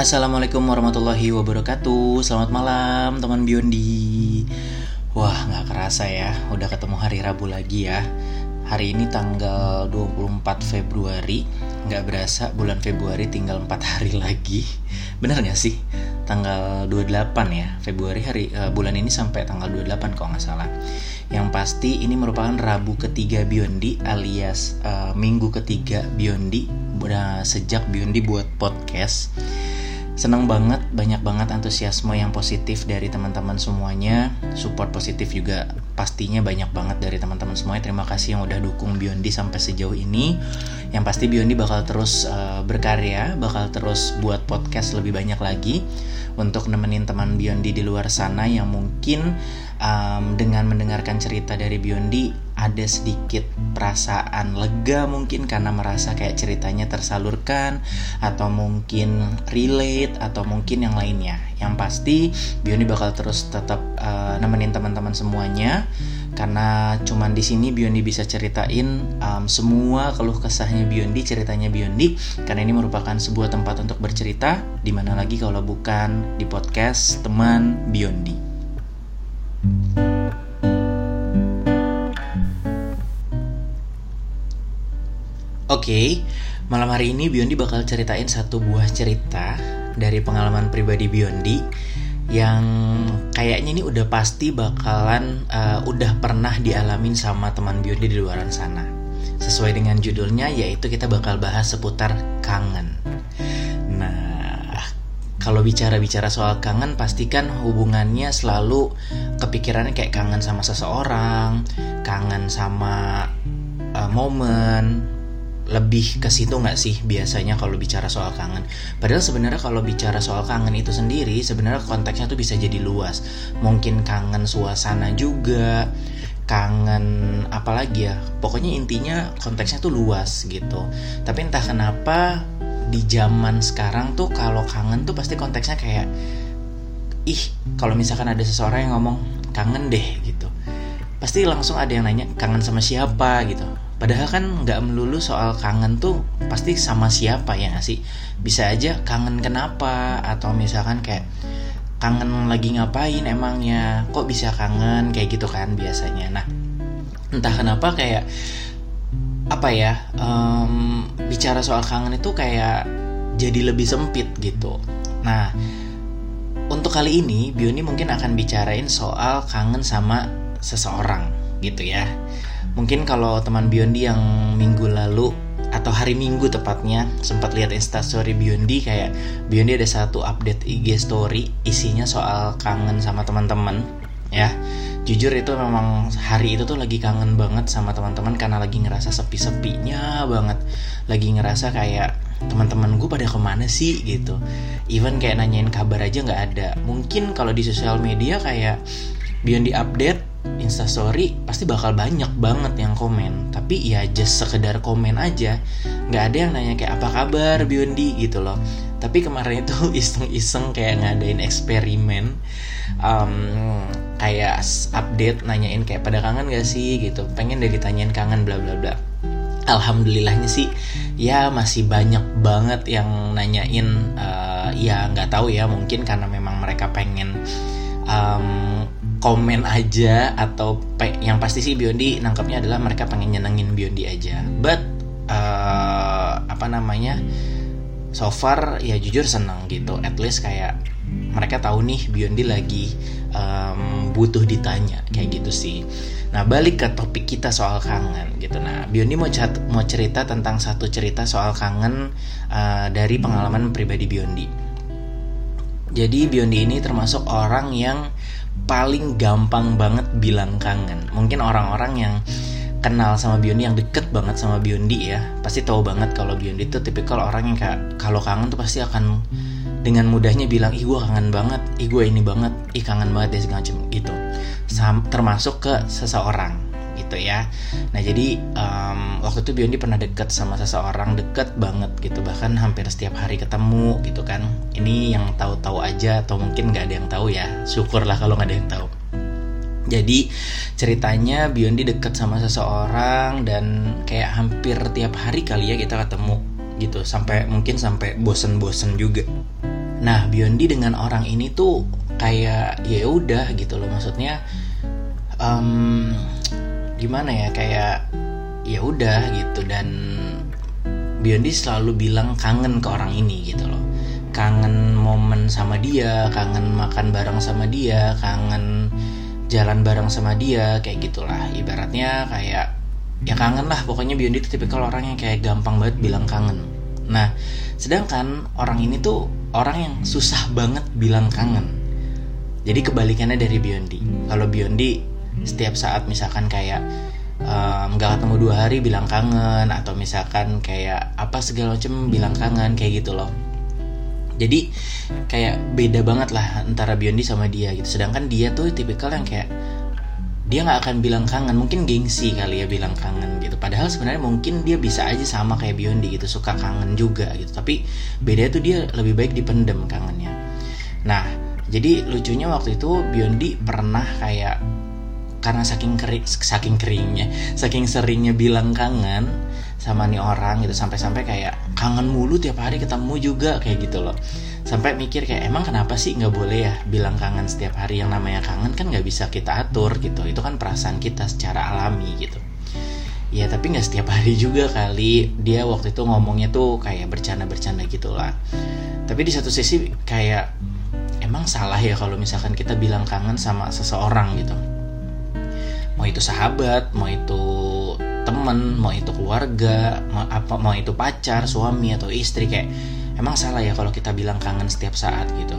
Assalamualaikum warahmatullahi wabarakatuh. Selamat malam teman Biondi. Wah gak kerasa ya Udah ketemu hari Rabu lagi ya. Hari ini tanggal 24 Februari. Gak berasa bulan Februari tinggal 4 hari lagi. Bener gak sih? Tanggal 28 ya Februari hari uh, bulan ini sampai tanggal 28 kalau nggak salah. Yang pasti ini merupakan Rabu ketiga Biondi alias uh, minggu ketiga Biondi sejak Biondi buat podcast Senang banget, banyak banget antusiasme yang positif dari teman-teman semuanya. Support positif juga pastinya banyak banget dari teman-teman semuanya. Terima kasih yang udah dukung Biondi sampai sejauh ini. Yang pasti Biondi bakal terus uh, berkarya, bakal terus buat podcast lebih banyak lagi untuk nemenin teman Biondi di luar sana yang mungkin um, dengan mendengarkan cerita dari Biondi ada sedikit perasaan lega mungkin karena merasa kayak ceritanya tersalurkan atau mungkin relate atau mungkin yang lainnya. Yang pasti Bioni bakal terus tetap uh, nemenin teman-teman semuanya karena cuman di sini Biondi bisa ceritain um, semua keluh kesahnya Biondi, ceritanya Biondi karena ini merupakan sebuah tempat untuk bercerita di mana lagi kalau bukan di podcast teman Biondi. Oke, okay, malam hari ini Biondi bakal ceritain satu buah cerita dari pengalaman pribadi Biondi yang kayaknya ini udah pasti bakalan uh, udah pernah dialamin sama teman Biondi di luar sana. Sesuai dengan judulnya yaitu kita bakal bahas seputar kangen. Nah, kalau bicara-bicara soal kangen pastikan hubungannya selalu kepikirannya kayak kangen sama seseorang, kangen sama uh, momen, lebih ke situ nggak sih biasanya kalau bicara soal kangen. Padahal sebenarnya kalau bicara soal kangen itu sendiri sebenarnya konteksnya tuh bisa jadi luas. Mungkin kangen suasana juga, kangen apalagi ya. Pokoknya intinya konteksnya tuh luas gitu. Tapi entah kenapa di zaman sekarang tuh kalau kangen tuh pasti konteksnya kayak ih kalau misalkan ada seseorang yang ngomong kangen deh gitu pasti langsung ada yang nanya kangen sama siapa gitu Padahal kan nggak melulu soal kangen tuh pasti sama siapa ya gak sih? Bisa aja kangen kenapa atau misalkan kayak kangen lagi ngapain emangnya? Kok bisa kangen kayak gitu kan biasanya. Nah, entah kenapa kayak apa ya um, bicara soal kangen itu kayak jadi lebih sempit gitu. Nah, untuk kali ini Bioni mungkin akan bicarain soal kangen sama seseorang gitu ya Mungkin kalau teman Biondi yang minggu lalu atau hari Minggu tepatnya sempat lihat instastory Biondi kayak Biondi ada satu update IG story isinya soal kangen sama teman-teman ya. Jujur itu memang hari itu tuh lagi kangen banget sama teman-teman karena lagi ngerasa sepi-sepinya banget. Lagi ngerasa kayak teman-teman gue pada ke mana sih? gitu. Even kayak nanyain kabar aja nggak ada. Mungkin kalau di sosial media kayak Biondi update instastory pasti bakal banyak banget yang komen. Tapi ya just sekedar komen aja. Nggak ada yang nanya kayak apa kabar Biondi? gitu loh. Tapi kemarin itu iseng-iseng kayak ngadain eksperimen um, kayak update nanyain kayak pada kangen gak sih? gitu. Pengen deh ditanyain kangen bla bla bla. Alhamdulillahnya sih ya masih banyak banget yang nanyain uh, ya nggak tahu ya mungkin karena memang mereka pengen um, komen aja atau yang pasti sih Biondi nangkapnya adalah mereka pengen nyenengin Biondi aja. But uh, apa namanya so far ya jujur seneng gitu. At least kayak mereka tahu nih Biondi lagi um, butuh ditanya kayak gitu sih. Nah balik ke topik kita soal kangen gitu. Nah Biondi mau cat mau cerita tentang satu cerita soal kangen uh, dari pengalaman pribadi Biondi. Jadi Biondi ini termasuk orang yang paling gampang banget bilang kangen. Mungkin orang-orang yang kenal sama Biondi yang deket banget sama Biondi ya pasti tahu banget kalau Biondi itu tipikal orang yang kayak kalau kangen tuh pasti akan dengan mudahnya bilang ih gue kangen banget ih gue ini banget ih kangen banget deh segala macam gitu Sam termasuk ke seseorang gitu ya. Nah jadi um, waktu itu Biondi pernah deket sama seseorang deket banget gitu. Bahkan hampir setiap hari ketemu gitu kan. Ini yang tahu-tahu aja atau mungkin nggak ada yang tahu ya. Syukurlah kalau nggak ada yang tahu. Jadi ceritanya Biondi deket sama seseorang dan kayak hampir tiap hari kali ya kita ketemu gitu. Sampai mungkin sampai bosen-bosen juga. Nah Biondi dengan orang ini tuh kayak ya udah gitu loh. Maksudnya um, gimana ya kayak ya udah gitu. Dan Biondi selalu bilang kangen ke orang ini gitu loh. Kangen momen sama dia kangen makan bareng sama dia kangen jalan bareng sama dia kayak gitulah. Ibaratnya kayak ya kangen lah. Pokoknya Biondi itu tipikal orang yang kayak gampang banget bilang kangen. Nah sedangkan orang ini tuh orang yang susah banget bilang kangen. Jadi kebalikannya dari Biondi. Kalau Biondi setiap saat misalkan kayak nggak um, ketemu dua hari bilang kangen atau misalkan kayak apa segala macem bilang kangen kayak gitu loh. Jadi kayak beda banget lah antara Biondi sama dia gitu. Sedangkan dia tuh tipikal yang kayak dia nggak akan bilang kangen. Mungkin gengsi kali ya bilang kangen gitu. Padahal sebenarnya mungkin dia bisa aja sama kayak Biondi gitu suka kangen juga gitu. Tapi beda tuh dia lebih baik dipendem kangennya. Nah jadi lucunya waktu itu Biondi pernah kayak karena saking kering saking keringnya saking seringnya bilang kangen sama nih orang gitu sampai-sampai kayak kangen mulu tiap hari ketemu juga kayak gitu loh. Sampai mikir kayak emang kenapa sih nggak boleh ya bilang kangen setiap hari? Yang namanya kangen kan nggak bisa kita atur gitu. Itu kan perasaan kita secara alami gitu. Ya tapi nggak setiap hari juga kali. Dia waktu itu ngomongnya tuh kayak bercanda-bercanda gitulah. Tapi di satu sisi kayak emang salah ya kalau misalkan kita bilang kangen sama seseorang gitu mau itu sahabat mau itu temen mau itu keluarga mau apa mau itu pacar suami atau istri kayak emang salah ya kalau kita bilang kangen setiap saat gitu.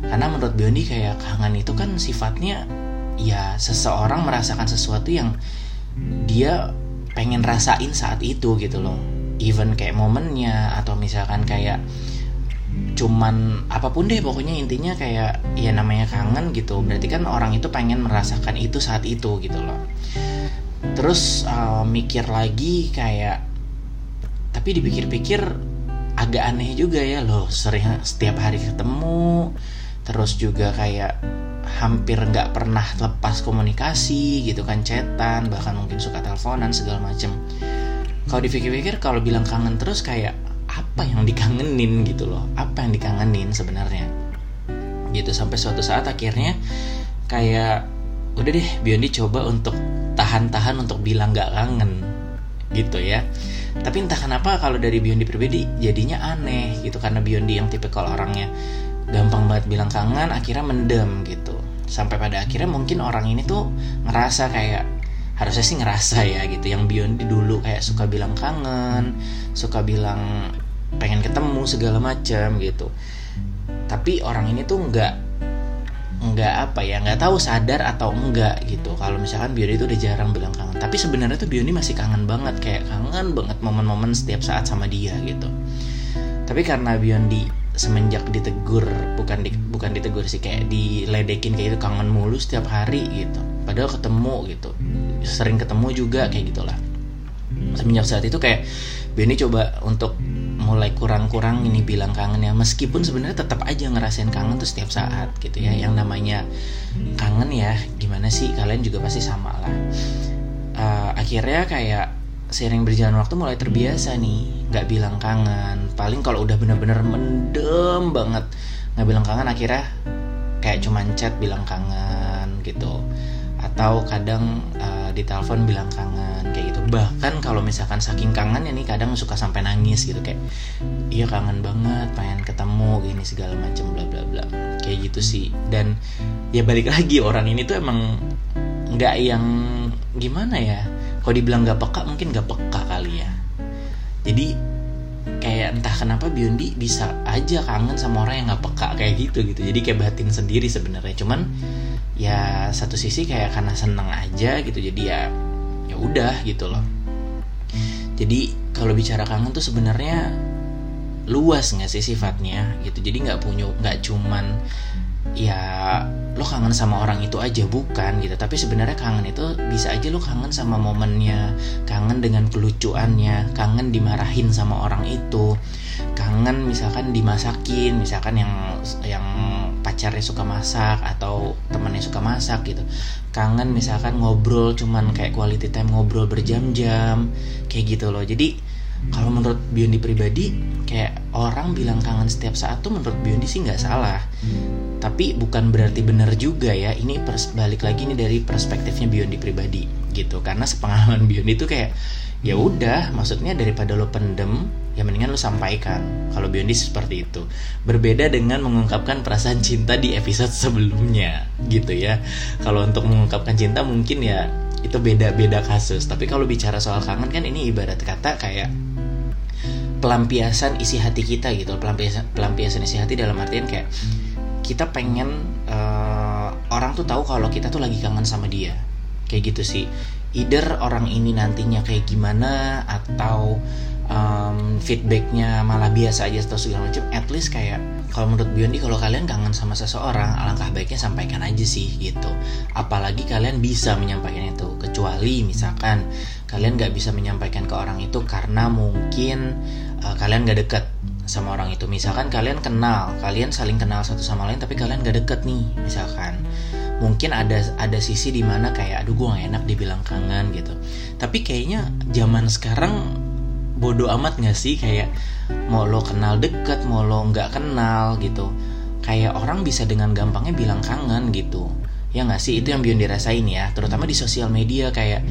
Karena menurut Biondi kayak kangen itu kan sifatnya ya seseorang merasakan sesuatu yang dia pengen rasain saat itu gitu loh. Even kayak momennya atau misalkan kayak cuman apa pun deh pokoknya intinya kayak ya namanya kangen gitu. Berarti kan orang itu pengen merasakan itu saat itu gitu loh. Terus uh, mikir lagi kayak tapi dipikir-pikir agak aneh juga ya loh. Sering setiap hari ketemu terus juga kayak hampir nggak pernah lepas komunikasi gitu kan chatan bahkan mungkin suka teleponan segala macem. Kalau dipikir-pikir kalau bilang kangen terus kayak apa yang dikangenin gitu loh. Apa yang dikangenin sebenarnya? Gitu sampai suatu saat akhirnya kayak udah deh Biondi coba untuk tahan-tahan untuk bilang gak kangen gitu ya. Tapi entah kenapa kalau dari Biondi pribadi jadinya aneh gitu karena Biondi yang tipikal orangnya gampang banget bilang kangen akhirnya mendem gitu. Sampai pada akhirnya mungkin orang ini tuh ngerasa kayak harusnya sih ngerasa ya gitu. Yang Biondi dulu kayak suka bilang kangen suka bilang pengen ketemu segala macam gitu. Tapi orang ini tuh nggak nggak apa ya nggak tahu sadar atau enggak gitu. Kalau misalkan Biondi itu udah jarang bilang kangen. Tapi sebenarnya tuh Biondi masih kangen banget kayak kangen banget momen-momen setiap saat sama dia gitu. Tapi karena Biondi semenjak ditegur bukan di, bukan ditegur sih kayak diledekin kayak itu kangen mulu setiap hari gitu. Padahal ketemu gitu. Sering ketemu juga kayak gitulah. Semenjak saat itu kayak Biondi coba untuk mulai kurang-kurang ini bilang kangen ya. Meskipun sebenarnya tetap aja ngerasain kangen tuh setiap saat gitu ya. Yang namanya kangen ya gimana sih? Kalian juga pasti sama lah. Uh, akhirnya kayak sering berjalan waktu mulai terbiasa nih nggak bilang kangen. Paling kalau udah bener-bener mendem banget nggak bilang kangen akhirnya kayak cuman chat bilang kangen gitu. Atau kadang uh, di telepon bilang kangen kayak gitu. Bahkan kalau misalkan saking kangen ya nih kadang suka sampai nangis gitu kayak iya kangen banget pengen ketemu gini segala macem bla bla bla. Kayak gitu sih. Dan ya balik lagi orang ini tuh emang nggak yang gimana ya kalau dibilang nggak peka mungkin nggak peka kali ya. Jadi kayak entah kenapa Biondi bisa aja kangen sama orang yang nggak peka kayak gitu gitu. Jadi kayak batin sendiri sebenarnya. Cuman ya satu sisi kayak karena seneng aja gitu jadi ya ya udah gitu loh. Jadi kalau bicara kangen tuh sebenarnya luas nggak sih sifatnya gitu? Jadi nggak punya nggak cuman ya lo kangen sama orang itu aja bukan gitu. Tapi sebenarnya kangen itu bisa aja lo kangen sama momennya. Kangen dengan kelucuannya. Kangen dimarahin sama orang itu. Kangen misalkan dimasakin. Misalkan yang yang pacarnya suka masak atau temannya suka masak gitu. Kangen misalkan ngobrol cuman kayak quality time ngobrol berjam-jam. Kayak gitu loh. Jadi kalau menurut Biondi pribadi kayak orang bilang kangen setiap saat tuh menurut Biondi sih nggak salah. Tapi bukan berarti benar juga ya. Ini pers balik lagi nih dari perspektifnya Biondi pribadi gitu. Karena sepengalaman Biondi tuh kayak ya udah maksudnya daripada lo pendem ya mendingan lo sampaikan. Kalau Biondi seperti itu. Berbeda dengan mengungkapkan perasaan cinta di episode sebelumnya gitu ya. Kalau untuk mengungkapkan cinta mungkin ya itu beda-beda kasus. Tapi kalau bicara soal kangen kan ini ibarat kata kayak pelampiasan isi hati kita gitu. Pelampiasan pelampiasan isi hati dalam artian kayak kita pengen uh, orang tuh tahu kalau kita tuh lagi kangen sama dia. Kayak gitu sih. Either orang ini nantinya kayak gimana atau um, feedbacknya malah biasa aja atau segala macam at least kayak kalau menurut Biondi kalau kalian kangen sama seseorang alangkah baiknya sampaikan aja sih gitu. Apalagi kalian bisa menyampaikan itu kecuali misalkan kalian gak bisa menyampaikan ke orang itu karena mungkin uh, kalian gak deket sama orang itu. Misalkan kalian kenal kalian saling kenal satu sama lain tapi kalian gak deket nih misalkan. Mungkin ada ada sisi di mana kayak aduh gue gak enak dibilang kangen gitu. Tapi kayaknya zaman sekarang bodoh amat gak sih? Kayak mau lo kenal deket mau lo nggak kenal gitu. Kayak orang bisa dengan gampangnya bilang kangen gitu. Ya nggak sih? Itu yang Bion dirasain ya terutama di sosial media kayak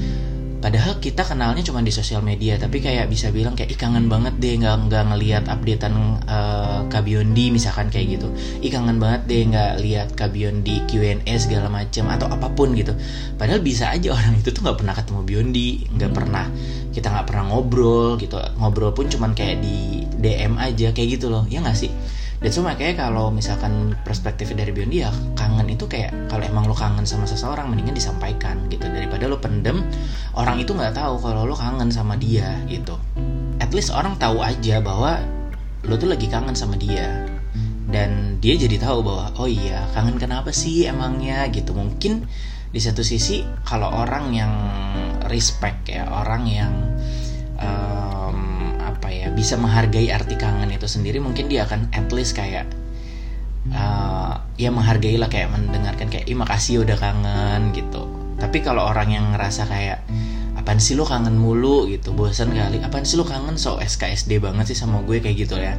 padahal kita kenalnya cuma di sosial media tapi kayak bisa bilang kayak ih kangen banget deh nggak nggak ngelihat updatean uh, Kabiondi misalkan kayak gitu. Ih kangen banget deh nggak lihat Kabiondi Q&A segala macam atau apa pun gitu. Padahal bisa aja orang itu tuh nggak pernah ketemu Biondi nggak pernah kita nggak pernah ngobrol gitu. Ngobrol pun cuman kayak di DM aja kayak gitu loh. Ya nggak sih dan so kayak kalau misalkan perspektif dari Biondi ya kangen itu kayak kalau emang lo kangen sama seseorang mendingan disampaikan gitu. Daripada lo pendem orang itu nggak tahu kalau lo kangen sama dia gitu. At least orang tahu aja bahwa lo tuh lagi kangen sama dia. Dan dia jadi tahu bahwa oh iya kangen kenapa sih emangnya? gitu. Mungkin di satu sisi kalau orang yang respect ya orang yang bisa menghargai arti kangen itu sendiri mungkin dia akan at least kayak uh, ya menghargai lah kayak mendengarkan kayak ih makasih udah kangen gitu. Tapi kalau orang yang ngerasa kayak apaan sih lo kangen mulu? gitu bosan kali apaan sih lo kangen? So SKSD banget sih sama gue kayak gitu ya.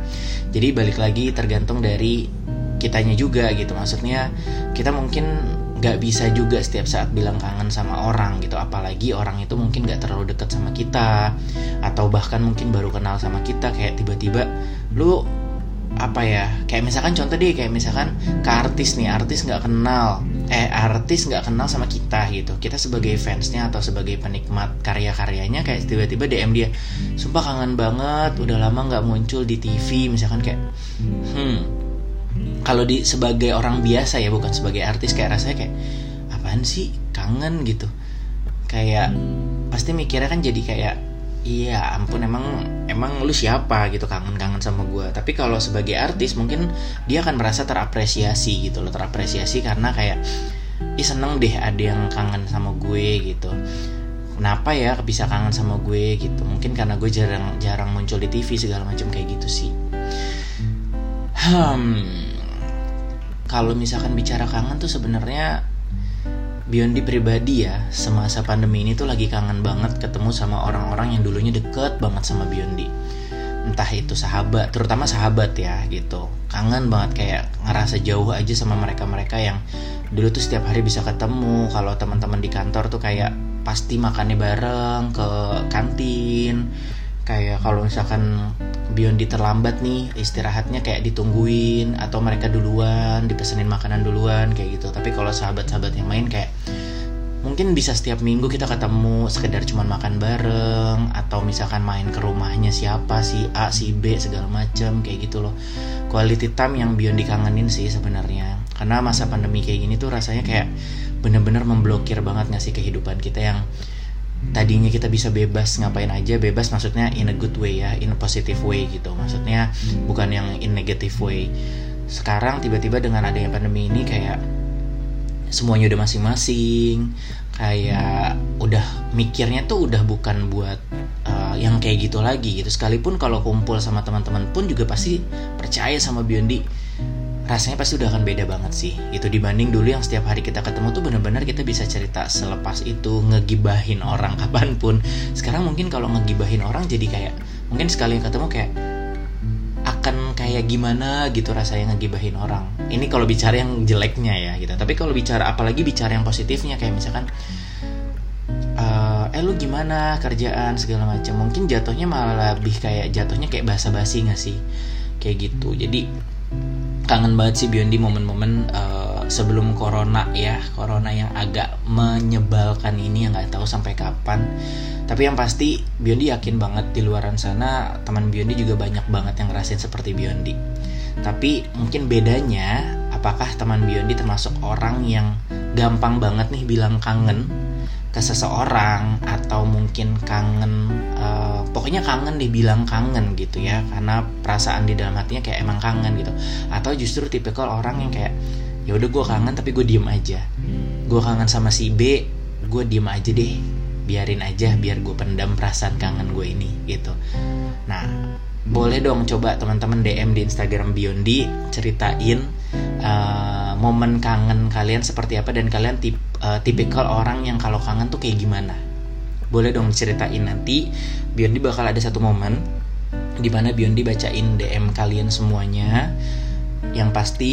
Jadi balik lagi tergantung dari kitanya juga gitu. Maksudnya kita mungkin gak bisa juga setiap saat bilang kangen sama orang gitu. Apalagi orang itu mungkin gak terlalu deket sama kita atau bahkan mungkin baru kenal sama kita kayak tiba-tiba lu apa ya? Kayak misalkan contoh deh kayak misalkan ke artis nih artis nggak kenal eh artis nggak kenal sama kita gitu. Kita sebagai fansnya atau sebagai penikmat karya-karyanya kayak tiba-tiba DM dia sumpah kangen banget udah lama nggak muncul di TV misalkan kayak hmm kalau di sebagai orang biasa ya bukan sebagai artis kayak rasanya kayak apaan sih? Kangen gitu. Kayak pasti mikirnya kan jadi kayak iya ampun emang emang lu siapa? Gitu kangen-kangen sama gue tapi kalau sebagai artis mungkin dia akan merasa terapresiasi gitu loh terapresiasi karena kayak ih seneng deh ada yang kangen sama gue gitu. Kenapa ya bisa kangen sama gue gitu? Mungkin karena gue jarang jarang muncul di TV segala macam kayak gitu sih hmm. Kalau misalkan bicara kangen tuh sebenarnya Biondi pribadi ya. Semasa pandemi ini tuh lagi kangen banget ketemu sama orang-orang yang dulunya deket banget sama Biondi entah itu sahabat terutama sahabat ya gitu. Kangen banget kayak ngerasa jauh aja sama mereka-mereka yang dulu tuh setiap hari bisa ketemu. Kalau teman-teman di kantor tuh kayak pasti makannya bareng ke kantin kayak kalau misalkan Biondi terlambat nih istirahatnya kayak ditungguin atau mereka duluan dipesenin makanan duluan kayak gitu. Tapi kalau sahabat-sahabat yang main kayak mungkin bisa setiap minggu kita ketemu sekedar cuman makan bareng atau misalkan main ke rumahnya siapa si A si B segala macem kayak gitu loh. Quality time yang Biondi kangenin sih sebenarnya. Karena masa pandemi kayak gini tuh rasanya kayak bener-bener memblokir banget nggak sih kehidupan kita yang tadinya kita bisa bebas ngapain aja bebas maksudnya in a good way ya in a positive way gitu. Maksudnya bukan yang in negative way. Sekarang tiba-tiba dengan adanya pandemi ini kayak semuanya udah masing-masing kayak udah mikirnya tuh udah bukan buat uh, yang kayak gitu lagi gitu. Sekalipun kalau kumpul sama teman-teman pun juga pasti percaya sama Biondi rasanya pasti udah akan beda banget sih. Itu dibanding dulu yang setiap hari kita ketemu tuh bener-bener kita bisa cerita selepas itu ngegibahin orang kapan pun. Sekarang mungkin kalau ngegibahin orang jadi kayak mungkin sekali ketemu kayak akan kayak gimana gitu rasanya ngegibahin orang. Ini kalau bicara yang jeleknya ya gitu. Tapi kalau bicara apalagi bicara yang positifnya kayak misalkan uh, eh lu gimana kerjaan? segala macam. Mungkin jatuhnya malah lebih kayak jatuhnya kayak basa-basi gak sih? Kayak gitu. Jadi kangen banget sih Biondi momen-momen uh, sebelum corona ya. Corona yang agak menyebalkan ini yang nggak tahu sampai kapan. Tapi yang pasti Biondi yakin banget di luaran sana teman Biondi juga banyak banget yang ngerasain seperti Biondi. Tapi mungkin bedanya apakah teman Biondi termasuk orang yang gampang banget nih bilang kangen ke seseorang atau mungkin kangen uh, pokoknya kangen dibilang kangen gitu ya karena perasaan di dalam hatinya kayak emang kangen gitu. Atau justru tipikal orang yang kayak ya udah gue kangen tapi gue diem aja. Gue kangen sama si B gue diem aja deh. Biarin aja biar gue pendam perasaan kangen gue ini gitu. Nah boleh dong coba teman-teman DM di Instagram Biondi ceritain uh, momen kangen kalian seperti apa dan kalian tip uh, tipikal orang yang kalau kangen tuh kayak gimana? Boleh dong ceritain nanti Biondi bakal ada satu momen di mana Biondi bacain DM kalian semuanya. Yang pasti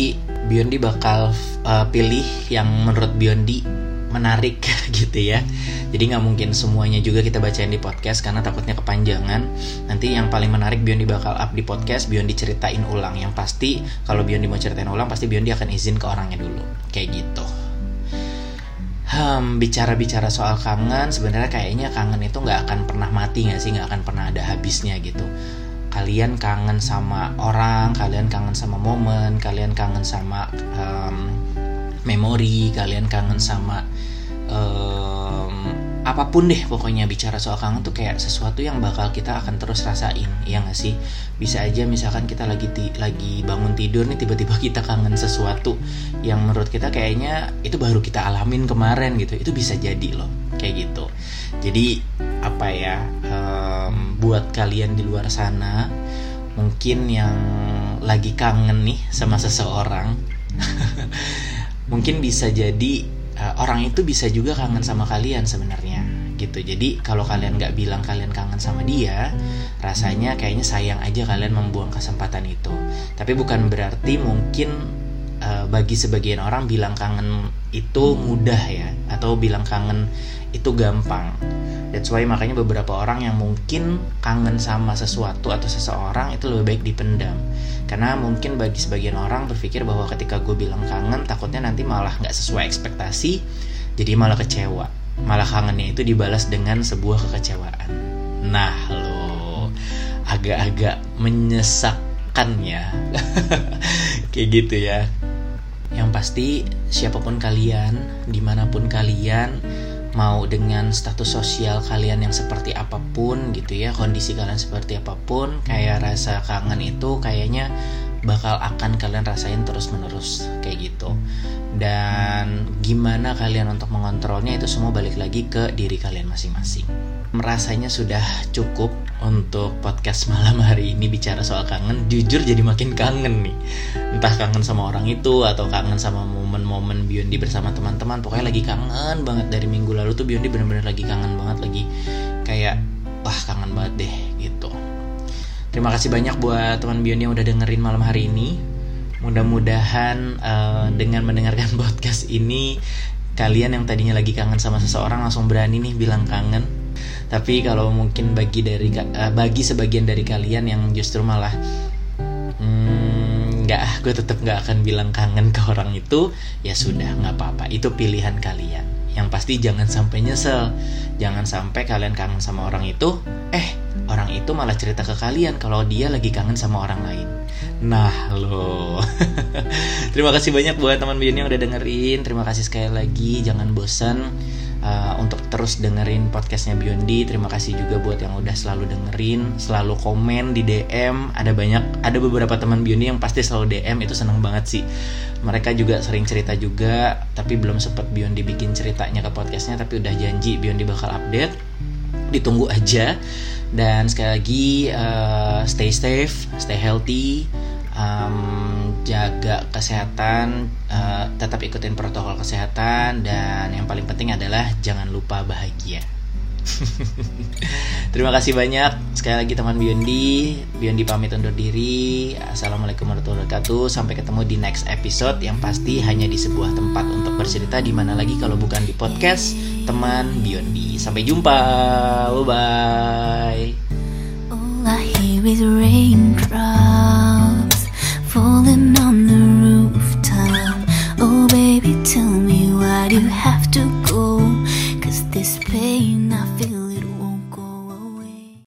Biondi bakal uh, pilih yang menurut Biondi menarik gitu ya. Jadi nggak mungkin semuanya juga kita bacain di podcast karena takutnya kepanjangan. Nanti yang paling menarik Biondi bakal up di podcast Biondi ceritain ulang. Yang pasti kalau Biondi mau ceritain ulang pasti Biondi akan izin ke orangnya dulu. Kayak gitu bicara-bicara soal kangen sebenarnya kayaknya kangen itu nggak akan pernah mati nggak sih? Nggak akan pernah ada habisnya gitu. Kalian kangen sama orang kalian kangen sama momen kalian kangen sama um, memori kalian kangen sama um, apa pun deh pokoknya bicara soal kangen tuh kayak sesuatu yang bakal kita akan terus rasain ya nggak sih? Bisa aja misalkan kita lagi ti lagi bangun tidur nih tiba-tiba kita kangen sesuatu yang menurut kita kayaknya itu baru kita alamin kemarin gitu. Itu bisa jadi loh kayak gitu. Jadi apa ya um, buat kalian di luar sana mungkin yang lagi kangen nih sama seseorang mungkin bisa jadi uh, orang itu bisa juga kangen sama kalian sebenarnya gitu. Jadi kalau kalian nggak bilang kalian kangen sama dia rasanya kayaknya sayang aja kalian membuang kesempatan itu. Tapi bukan berarti mungkin uh, bagi sebagian orang bilang kangen itu mudah ya atau bilang kangen itu gampang that's why makanya beberapa orang yang mungkin kangen sama sesuatu atau seseorang itu lebih baik dipendam. Karena mungkin bagi sebagian orang berpikir bahwa ketika gue bilang kangen takutnya nanti malah nggak sesuai ekspektasi jadi malah kecewa. Malah kangennya itu dibalas dengan sebuah kekecewaan. Nah lo agak-agak menyesakkan ya. Kayak gitu ya. Yang pasti siapa pun kalian di mana pun kalian mau dengan status sosial kalian yang seperti apa pun gitu ya kondisi kalian seperti apa pun kayak rasa kangen itu kayaknya bakal akan kalian rasain terus menerus kayak gitu. Dan gimana kalian untuk mengontrolnya itu semua balik lagi ke diri kalian masing-masing. Merasanya sudah cukup untuk podcast malam hari ini bicara soal kangen jujur jadi makin kangen nih entah kangen sama orang itu atau kangen sama momen-momen Biondi bersama teman-teman pokoknya lagi kangen banget. Dari minggu lalu tuh Biondi bener-bener lagi kangen banget lagi kayak wah kangen banget deh gitu. Terima kasih banyak buat teman Biondi yang udah dengerin malam hari ini. Mudah-mudahan uh, dengan mendengarkan podcast ini kalian yang tadinya lagi kangen sama seseorang langsung berani nih bilang kangen. Tapi kalau mungkin bagi dari uh, bagi sebagian dari kalian yang justru malah hmm, nggak gue tetap nggak akan bilang kangen ke orang itu ya sudah nggak apa-apa. Itu pilihan kalian. Yang pasti jangan sampai nyesel. Jangan sampai kalian kangen sama orang itu eh orang itu malah cerita ke kalian kalau dia lagi kangen sama orang lain. Nah lo. Terima kasih banyak buat teman Bion yang udah dengerin. Terima kasih sekali lagi. Jangan bosan uh, untuk terus dengerin podcastnya Biondi. Terima kasih juga buat yang udah selalu dengerin, selalu komen di DM. Ada banyak, ada beberapa teman Biondi yang pasti selalu DM itu seneng banget sih. Mereka juga sering cerita juga, tapi belum sempat Biondi bikin ceritanya ke podcastnya, tapi udah janji Biondi bakal update. Ditunggu aja. Dan sekali lagi uh, stay safe, stay healthy um, jaga kesehatan, uh, tetap ikutin protokol kesehatan, dan yang paling penting adalah jangan lupa bahagia. Terima kasih banyak sekali lagi teman Biondi. Biondi pamit undur diri. Assalamualaikum warahmatullahi wabarakatuh. Sampai ketemu di next episode yang pasti hanya di sebuah tempat untuk bercerita di mana lagi kalau bukan di podcast teman Biondi. Sampai jumpa. Bye bye. falling on the rooftop. Oh baby, tell me why do you have to go? Cause this pain I feel